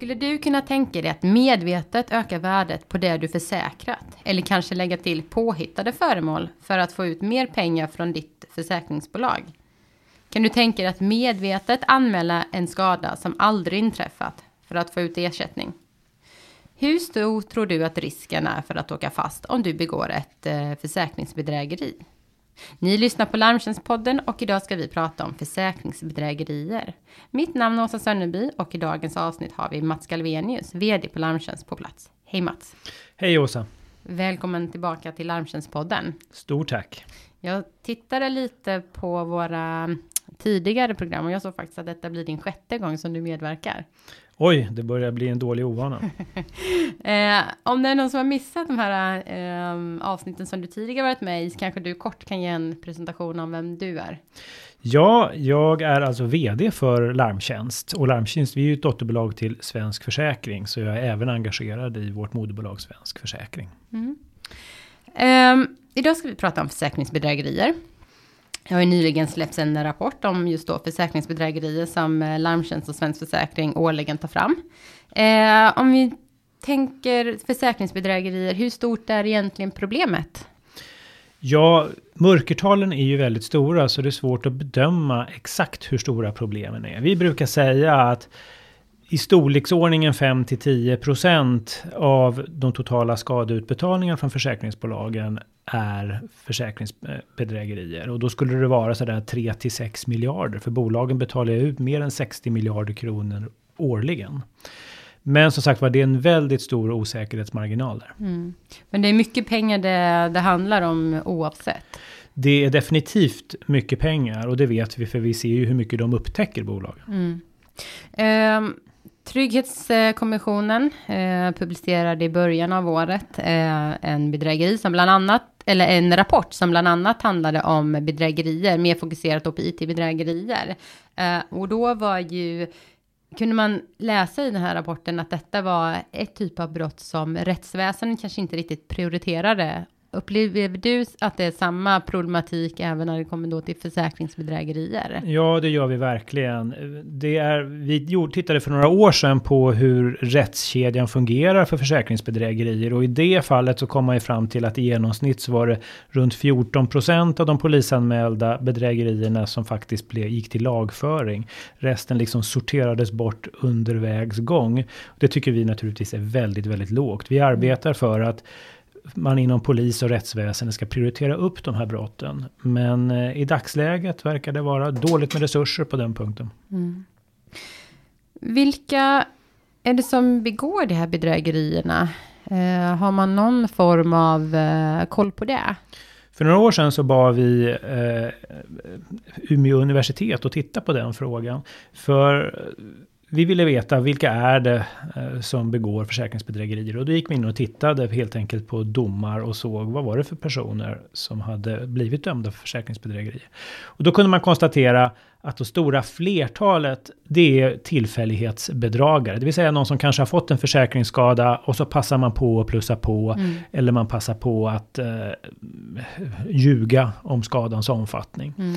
Skulle du kunna tänka dig att medvetet öka värdet på det du försäkrat? Eller kanske lägga till påhittade föremål för att få ut mer pengar från ditt försäkringsbolag? Kan du tänka dig att medvetet anmäla en skada som aldrig inträffat för att få ut ersättning? Hur stor tror du att risken är för att åka fast om du begår ett eh, försäkringsbedrägeri? Ni lyssnar på Larmtjänstpodden och idag ska vi prata om försäkringsbedrägerier. Mitt namn är Åsa Sönneby och i dagens avsnitt har vi Mats Galvenius, VD på Larmtjänst på plats. Hej Mats! Hej Åsa! Välkommen tillbaka till Larmtjänstpodden. Stort tack! Jag tittade lite på våra tidigare program och jag såg faktiskt att detta blir din sjätte gång som du medverkar. Oj, det börjar bli en dålig ovana. eh, om det är någon som har missat de här eh, avsnitten som du tidigare varit med i, så kanske du kort kan ge en presentation om vem du är. Ja, jag är alltså vd för Larmtjänst och Larmtjänst, vi är ju ett dotterbolag till Svensk Försäkring, så jag är även engagerad i vårt moderbolag Svensk Försäkring. Mm. Eh, idag ska vi prata om försäkringsbedrägerier. Det har ju nyligen släppts en rapport om just då försäkringsbedrägerier som eh, Larmtjänst och Svensk Försäkring årligen tar fram. Eh, om vi tänker försäkringsbedrägerier, hur stort är egentligen problemet? Ja, mörkertalen är ju väldigt stora så det är svårt att bedöma exakt hur stora problemen är. Vi brukar säga att i storleksordningen 5 till 10 procent av de totala skadeutbetalningarna från försäkringsbolagen är försäkringsbedrägerier. Och då skulle det vara sådär 3 till 6 miljarder. För bolagen betalar ut mer än 60 miljarder kronor årligen. Men som sagt var, det är en väldigt stor osäkerhetsmarginal där. Mm. Men det är mycket pengar det, det handlar om oavsett. Det är definitivt mycket pengar och det vet vi för vi ser ju hur mycket de upptäcker bolagen. Mm. Um, Trygghetskommissionen eh, publicerade i början av året eh, en bedrägeri som bland annat, eller en rapport som bland annat handlade om bedrägerier, mer fokuserat på IT-bedrägerier. Eh, och då var ju, kunde man läsa i den här rapporten att detta var ett typ av brott som rättsväsendet kanske inte riktigt prioriterade Upplever du att det är samma problematik även när det kommer då till försäkringsbedrägerier? Ja, det gör vi verkligen. Det är, vi tittade för några år sedan på hur rättskedjan fungerar för försäkringsbedrägerier och i det fallet så kom man ju fram till att i genomsnitt så var det runt 14 procent av de polisanmälda bedrägerierna som faktiskt blev, gick till lagföring. Resten liksom sorterades bort under vägs gång. Det tycker vi naturligtvis är väldigt, väldigt lågt. Vi arbetar för att man inom polis och rättsväsende ska prioritera upp de här brotten. Men eh, i dagsläget verkar det vara dåligt med resurser på den punkten. Mm. Vilka är det som begår de här bedrägerierna? Eh, har man någon form av eh, koll på det? För några år sedan så bad vi eh, Umeå universitet att titta på den frågan. För vi ville veta vilka är det eh, som begår försäkringsbedrägerier och då gick vi in och tittade helt enkelt på domar och såg vad var det för personer som hade blivit dömda för försäkringsbedrägerier. Och då kunde man konstatera att det stora flertalet det är tillfällighetsbedragare, det vill säga någon som kanske har fått en försäkringsskada och så passar man på att plussa på mm. eller man passar på att eh, ljuga om skadans omfattning. Mm.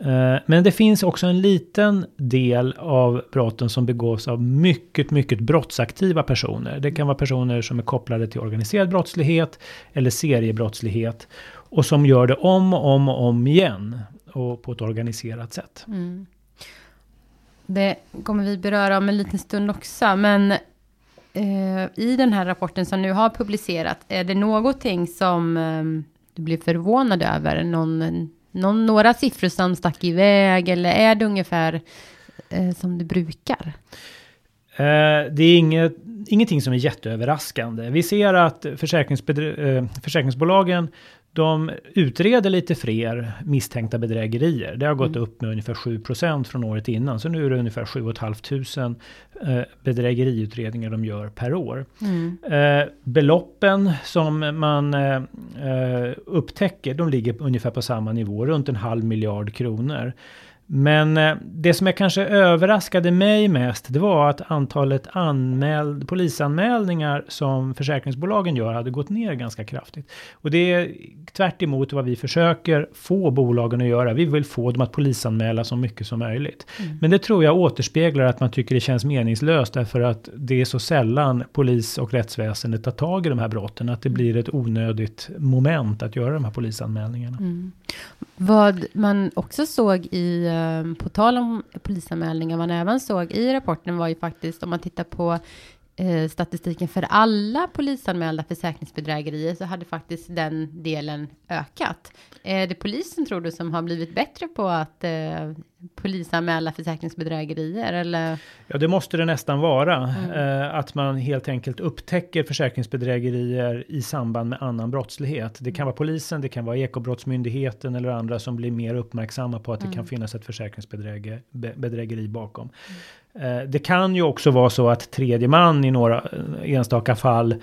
Eh, men det finns också en liten del av brotten som begås av mycket, mycket brottsaktiva personer. Det kan vara personer som är kopplade till organiserad brottslighet eller seriebrottslighet och som gör det om och om och om igen och på ett organiserat sätt. Mm. Det kommer vi beröra om en liten stund också, men eh, i den här rapporten som nu har publicerat, är det någonting som eh, du blir förvånad över? Någon någon, några siffror som stack iväg eller är det ungefär eh, som det brukar? Eh, det är inget, ingenting som är jätteöverraskande. Vi ser att eh, försäkringsbolagen de utreder lite fler misstänkta bedrägerier. Det har gått mm. upp med ungefär 7% från året innan. Så nu är det ungefär 7 500 eh, bedrägeriutredningar de gör per år. Mm. Eh, beloppen som man eh, upptäcker, de ligger ungefär på samma nivå, runt en halv miljard kronor. Men eh, det som jag kanske överraskade mig mest, det var att antalet anmäld, polisanmälningar som försäkringsbolagen gör hade gått ner ganska kraftigt. Och det är tvärt vad vi försöker få bolagen att göra. Vi vill få dem att polisanmäla så mycket som möjligt. Mm. Men det tror jag återspeglar att man tycker det känns meningslöst därför att det är så sällan polis och rättsväsendet tar tag i de här brotten. Att det blir ett onödigt moment att göra de här polisanmälningarna. Mm. Vad man också såg i, eh, på tal om polisanmälningar, man även såg i rapporten var ju faktiskt om man tittar på eh, statistiken för alla polisanmälda försäkringsbedrägerier så hade faktiskt den delen ökat. Eh, är det polisen tror du som har blivit bättre på att eh, polisanmäla försäkringsbedrägerier eller? Ja, det måste det nästan vara. Mm. Eh, att man helt enkelt upptäcker försäkringsbedrägerier i samband med annan brottslighet. Det kan vara polisen, det kan vara ekobrottsmyndigheten eller andra som blir mer uppmärksamma på att mm. det kan finnas ett försäkringsbedrägeri bakom. Mm. Eh, det kan ju också vara så att tredje man i några eh, enstaka fall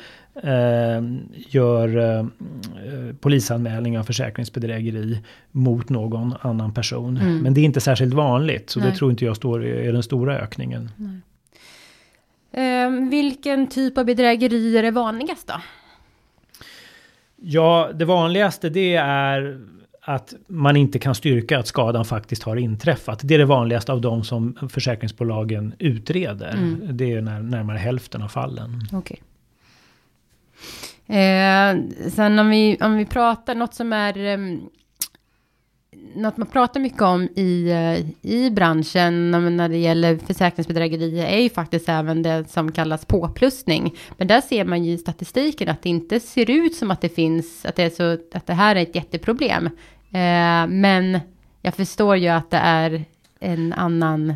eh, gör eh, polisanmälning av försäkringsbedrägeri mot någon annan person. Mm. Men det är inte särskilt vanligt, så Nej. det tror inte jag står är den stora ökningen. Eh, vilken typ av bedrägerier är vanligast då? Ja, det vanligaste det är att man inte kan styrka att skadan faktiskt har inträffat. Det är det vanligaste av de som försäkringsbolagen utreder. Mm. Det är när, närmare hälften av fallen. Okay. Eh, sen om vi, om vi pratar något som är eh, något man pratar mycket om i, eh, i branschen när det gäller försäkringsbedrägerier är ju faktiskt även det som kallas påplussning. Men där ser man ju i statistiken att det inte ser ut som att det finns, att det, är så, att det här är ett jätteproblem. Eh, men jag förstår ju att det är en annan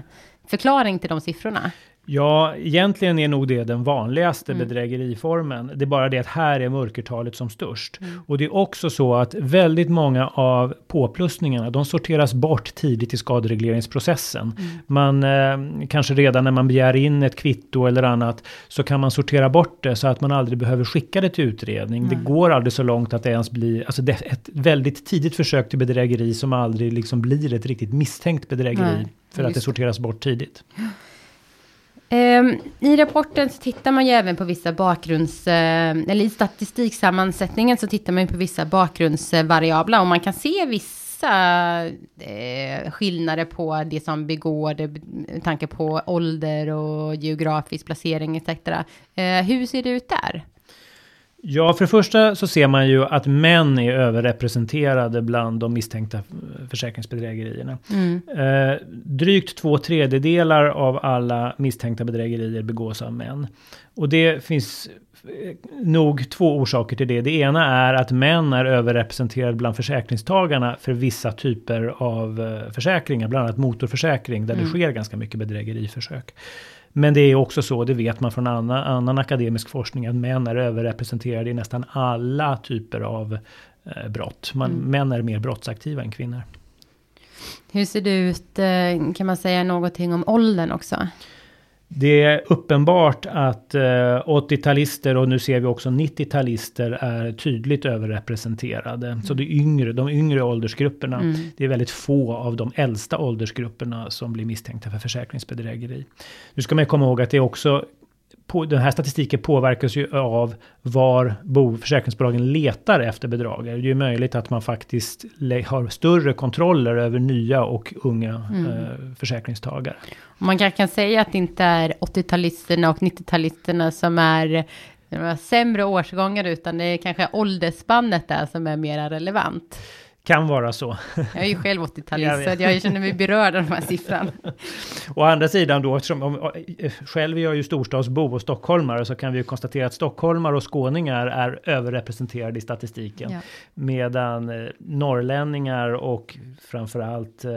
förklaring till de siffrorna. Ja, egentligen är nog det den vanligaste mm. bedrägeriformen. Det är bara det att här är mörkertalet som störst. Mm. Och det är också så att väldigt många av påplussningarna, de sorteras bort tidigt i skaderegleringsprocessen. Mm. Man eh, kanske redan när man begär in ett kvitto eller annat så kan man sortera bort det så att man aldrig behöver skicka det till utredning. Det går aldrig så långt att det ens blir, alltså det ett väldigt tidigt försök till bedrägeri som aldrig liksom blir ett riktigt misstänkt bedrägeri. För att det sorteras bort tidigt. Ehm, I rapporten så tittar man ju även på vissa bakgrunds, eh, eller i statistiksammansättningen så tittar man ju på vissa bakgrundsvariabler och man kan se vissa eh, skillnader på det som begår, det, med tanke på ålder och geografisk placering etc. Eh, hur ser det ut där? Ja, för det första så ser man ju att män är överrepresenterade bland de misstänkta försäkringsbedrägerierna. Mm. Eh, drygt två tredjedelar av alla misstänkta bedrägerier begås av män. Och det finns eh, nog två orsaker till det. Det ena är att män är överrepresenterade bland försäkringstagarna för vissa typer av eh, försäkringar, bland annat motorförsäkring, där mm. det sker ganska mycket bedrägeriförsök. Men det är också så, det vet man från annan, annan akademisk forskning, att män är överrepresenterade i nästan alla typer av eh, brott. Man, mm. Män är mer brottsaktiva än kvinnor. Hur ser det ut, eh, kan man säga någonting om åldern också? Det är uppenbart att eh, 80-talister och nu ser vi också 90-talister är tydligt överrepresenterade. Mm. Så det yngre, de yngre åldersgrupperna, mm. det är väldigt få av de äldsta åldersgrupperna som blir misstänkta för försäkringsbedrägeri. Nu ska man komma ihåg att det är också på, den här statistiken påverkas ju av var bo, försäkringsbolagen letar efter bedragare. Det är ju möjligt att man faktiskt har större kontroller över nya och unga mm. eh, försäkringstagare. Man kanske kan säga att det inte är 80-talisterna och 90-talisterna som är några sämre årsgångar utan det är kanske åldersspannet där som är mer relevant. Kan vara så. Jag är ju själv 80-talist, så jag känner mig berörd av de här siffrorna. Å andra sidan då, eftersom om, själv är jag ju storstadsbo och stockholmare, så kan vi ju konstatera att stockholmare och skåningar är överrepresenterade i statistiken. Ja. Medan eh, norrlänningar och framförallt eh,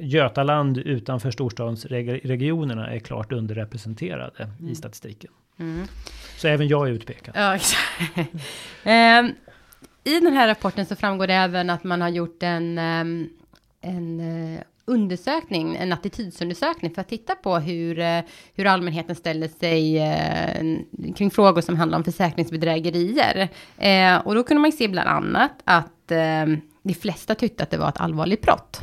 Götaland utanför storstadsregionerna är klart underrepresenterade mm. i statistiken. Mm. Så även jag är utpekad. Ja, um, i den här rapporten så framgår det även att man har gjort en, ehm, en eh, undersökning, en attitydsundersökning för att titta på hur, eh, hur allmänheten ställer sig eh, kring frågor som handlar om försäkringsbedrägerier. Och då kunde man se bland annat att ehm, de flesta tyckte att det var ett allvarligt brott.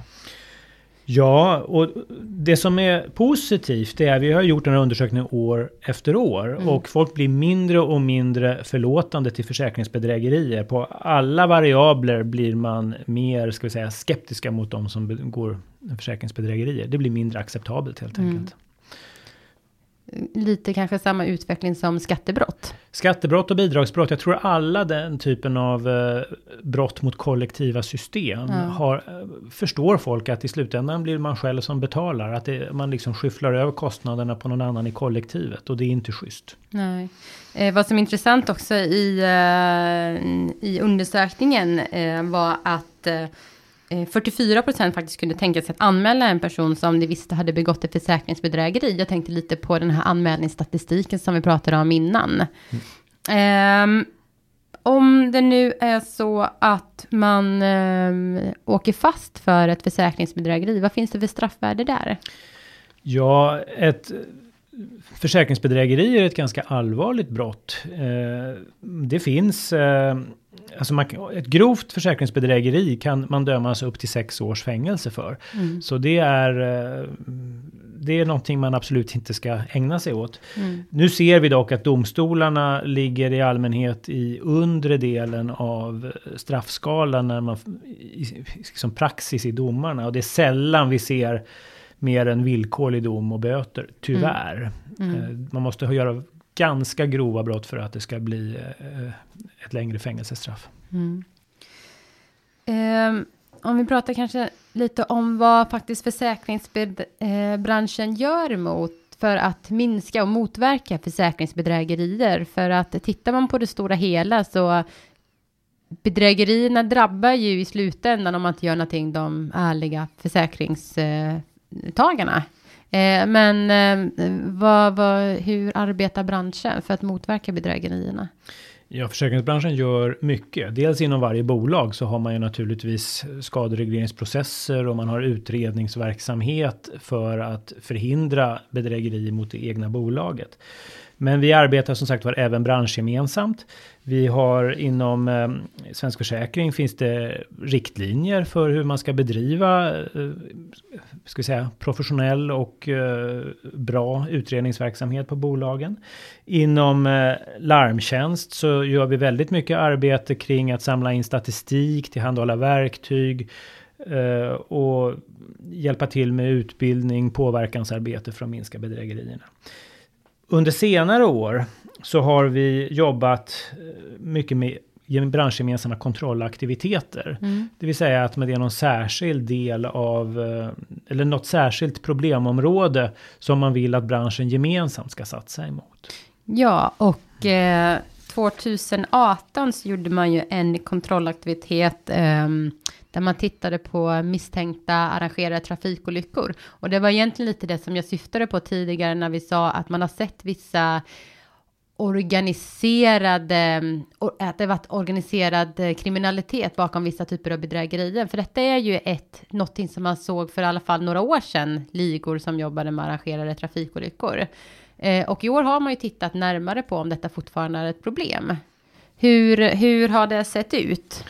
Ja, och det som är positivt är att vi har gjort den här undersökningen år efter år mm. och folk blir mindre och mindre förlåtande till försäkringsbedrägerier. På alla variabler blir man mer, ska vi säga, skeptiska mot de som begår försäkringsbedrägerier. Det blir mindre acceptabelt helt mm. enkelt lite kanske samma utveckling som skattebrott? Skattebrott och bidragsbrott, jag tror alla den typen av eh, brott mot kollektiva system ja. har, eh, förstår folk att i slutändan blir man själv som betalar. Att det, man liksom skyfflar över kostnaderna på någon annan i kollektivet och det är inte schysst. Nej. Eh, vad som är intressant också i, eh, i undersökningen eh, var att eh, Eh, 44 procent faktiskt kunde tänka sig att anmäla en person som de visste hade begått ett försäkringsbedrägeri. Jag tänkte lite på den här anmälningsstatistiken som vi pratade om innan. Mm. Um, om det nu är så att man um, åker fast för ett försäkringsbedrägeri, vad finns det för straffvärde där? Ja, ett försäkringsbedrägeri är ett ganska allvarligt brott. Eh, det finns ehm, Alltså man, ett grovt försäkringsbedrägeri kan man dömas upp till sex års fängelse för. Mm. Så det är, eh, det är någonting man absolut inte ska ägna sig åt. Mm. Nu ser vi dock att domstolarna ligger i allmänhet i undre delen av straffskalan när man, liksom praxis i domarna. Och det är sällan vi ser mer än villkorlig dom och böter, tyvärr. Mm. Mm. Eh, man måste göra ganska grova brott för att det ska bli eh, eh ett längre fängelsestraff. Mm. Um, om vi pratar kanske lite om vad faktiskt försäkringsbranschen gör mot för att minska och motverka försäkringsbedrägerier. För att tittar man på det stora hela så bedrägerierna drabbar ju i slutändan om man inte gör någonting de ärliga försäkringstagarna. Eh, men eh, vad, vad, hur arbetar branschen för att motverka bedrägerierna? Ja, försäkringsbranschen gör mycket. Dels inom varje bolag så har man ju naturligtvis skaderegleringsprocesser och man har utredningsverksamhet för att förhindra bedrägeri mot det egna bolaget. Men vi arbetar som sagt var även branschgemensamt. Vi har inom eh, Svensk Försäkring finns det riktlinjer för hur man ska bedriva eh, ska säga, professionell och eh, bra utredningsverksamhet på bolagen. Inom eh, larmtjänst så gör vi väldigt mycket arbete kring att samla in statistik, tillhandahålla verktyg eh, och hjälpa till med utbildning, påverkansarbete för att minska bedrägerierna. Under senare år så har vi jobbat eh, mycket med branschgemensamma kontrollaktiviteter. Mm. Det vill säga att det är någon särskild del av, eh, eller något särskilt problemområde som man vill att branschen gemensamt ska satsa emot. Ja, och eh, 2018 så gjorde man ju en kontrollaktivitet eh, där man tittade på misstänkta arrangerade trafikolyckor. Och det var egentligen lite det som jag syftade på tidigare när vi sa att man har sett vissa organiserade, att det varit organiserad eh, kriminalitet bakom vissa typer av bedrägerier. För detta är ju ett, någonting som man såg för i alla fall några år sedan, ligor som jobbade med arrangerade trafikolyckor. Eh, och i år har man ju tittat närmare på om detta fortfarande är ett problem. Hur, hur har det sett ut?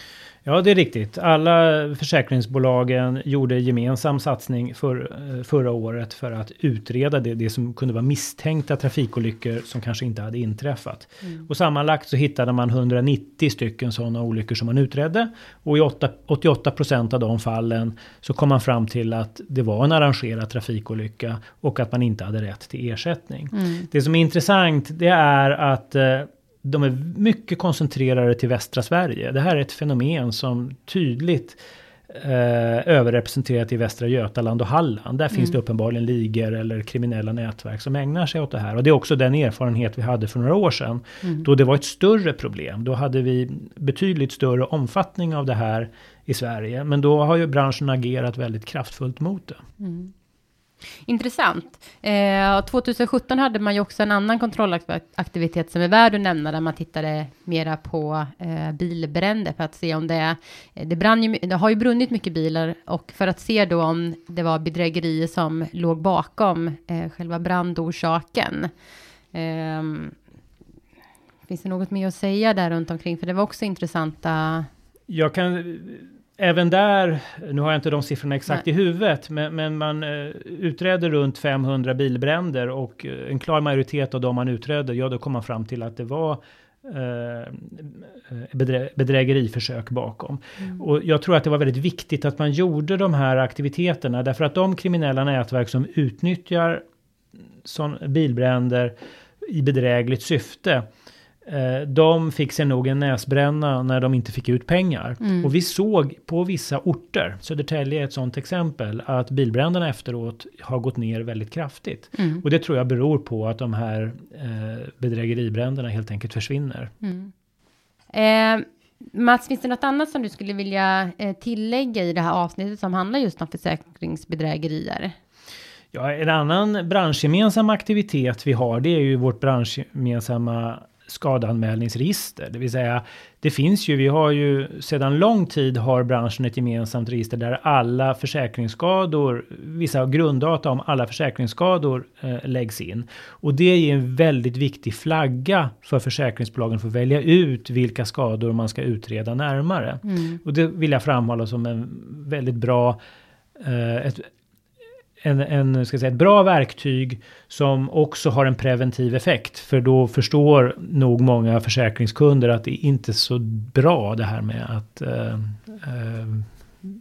Ja, det är riktigt. Alla försäkringsbolagen gjorde gemensam satsning för, eh, förra året för att utreda det, det som kunde vara misstänkta trafikolyckor som kanske inte hade inträffat. Mm. Och sammanlagt så hittade man 190 stycken sådana olyckor som man utredde. Och i 8, 88 procent av de fallen så kom man fram till att det var en arrangerad trafikolycka och att man inte hade rätt till ersättning. Mm. Det som är intressant det är att eh, de är mycket koncentrerade till västra Sverige. Det här är ett fenomen som tydligt eh, överrepresenterat i Västra Götaland och Halland. Där mm. finns det uppenbarligen ligor eller kriminella nätverk som ägnar sig åt det här. Och det är också den erfarenhet vi hade för några år sedan. Mm. Då det var ett större problem. Då hade vi betydligt större omfattning av det här i Sverige. Men då har ju branschen agerat väldigt kraftfullt mot det. Mm. Intressant. Eh, 2017 hade man ju också en annan kontrollaktivitet som är värd att nämna, där man tittade mera på eh, bilbränder för att se om det, är eh, det brann ju, det har ju brunnit mycket bilar och för att se då om det var bedrägerier som låg bakom eh, själva brandorsaken. Eh, finns det något mer att säga där runt omkring? För det var också intressanta jag kan även där, nu har jag inte de siffrorna exakt Nej. i huvudet, men, men man eh, utredde runt 500 bilbränder och eh, en klar majoritet av de man utredde, ja då kom man fram till att det var eh, bedrä bedrägeriförsök bakom. Mm. Och jag tror att det var väldigt viktigt att man gjorde de här aktiviteterna därför att de kriminella nätverk som utnyttjar sån bilbränder i bedrägligt syfte de fick sig nog en näsbränna när de inte fick ut pengar. Mm. Och vi såg på vissa orter, Södertälje är ett sådant exempel, att bilbränderna efteråt har gått ner väldigt kraftigt. Mm. Och det tror jag beror på att de här eh, bedrägeribränderna helt enkelt försvinner. Mm. Eh, Mats, finns det något annat som du skulle vilja eh, tillägga i det här avsnittet som handlar just om försäkringsbedrägerier? Ja, en annan branschgemensam aktivitet vi har, det är ju vårt branschgemensamma skadeanmälningsregister. Det vill säga, det finns ju, vi har ju sedan lång tid har branschen ett gemensamt register där alla försäkringsskador, vissa grunddata om alla försäkringsskador eh, läggs in. Och det är en väldigt viktig flagga för försäkringsbolagen för att välja ut vilka skador man ska utreda närmare. Mm. Och det vill jag framhålla som en väldigt bra eh, ett, en, en, ska säga, ett bra verktyg som också har en preventiv effekt. För då förstår nog många försäkringskunder att det är inte så bra det här med att eh, eh,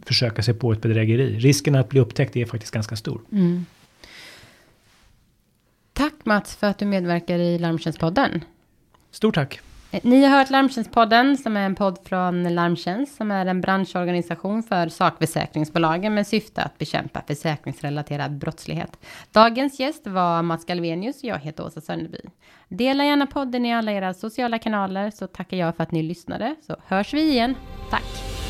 försöka sig på ett bedrägeri. Risken att bli upptäckt är faktiskt ganska stor. Mm. Tack Mats för att du medverkar i Larmtjänstpodden. Stort tack! Eh, ni har hört Larmtjänstpodden som är en podd från Larmtjänst som är en branschorganisation för sakförsäkringsbolagen med syfte att bekämpa försäkringsrelaterad brottslighet. Dagens gäst var Mats Galvenius och jag heter Åsa Sönderby. Dela gärna podden i alla era sociala kanaler så tackar jag för att ni lyssnade så hörs vi igen. Tack!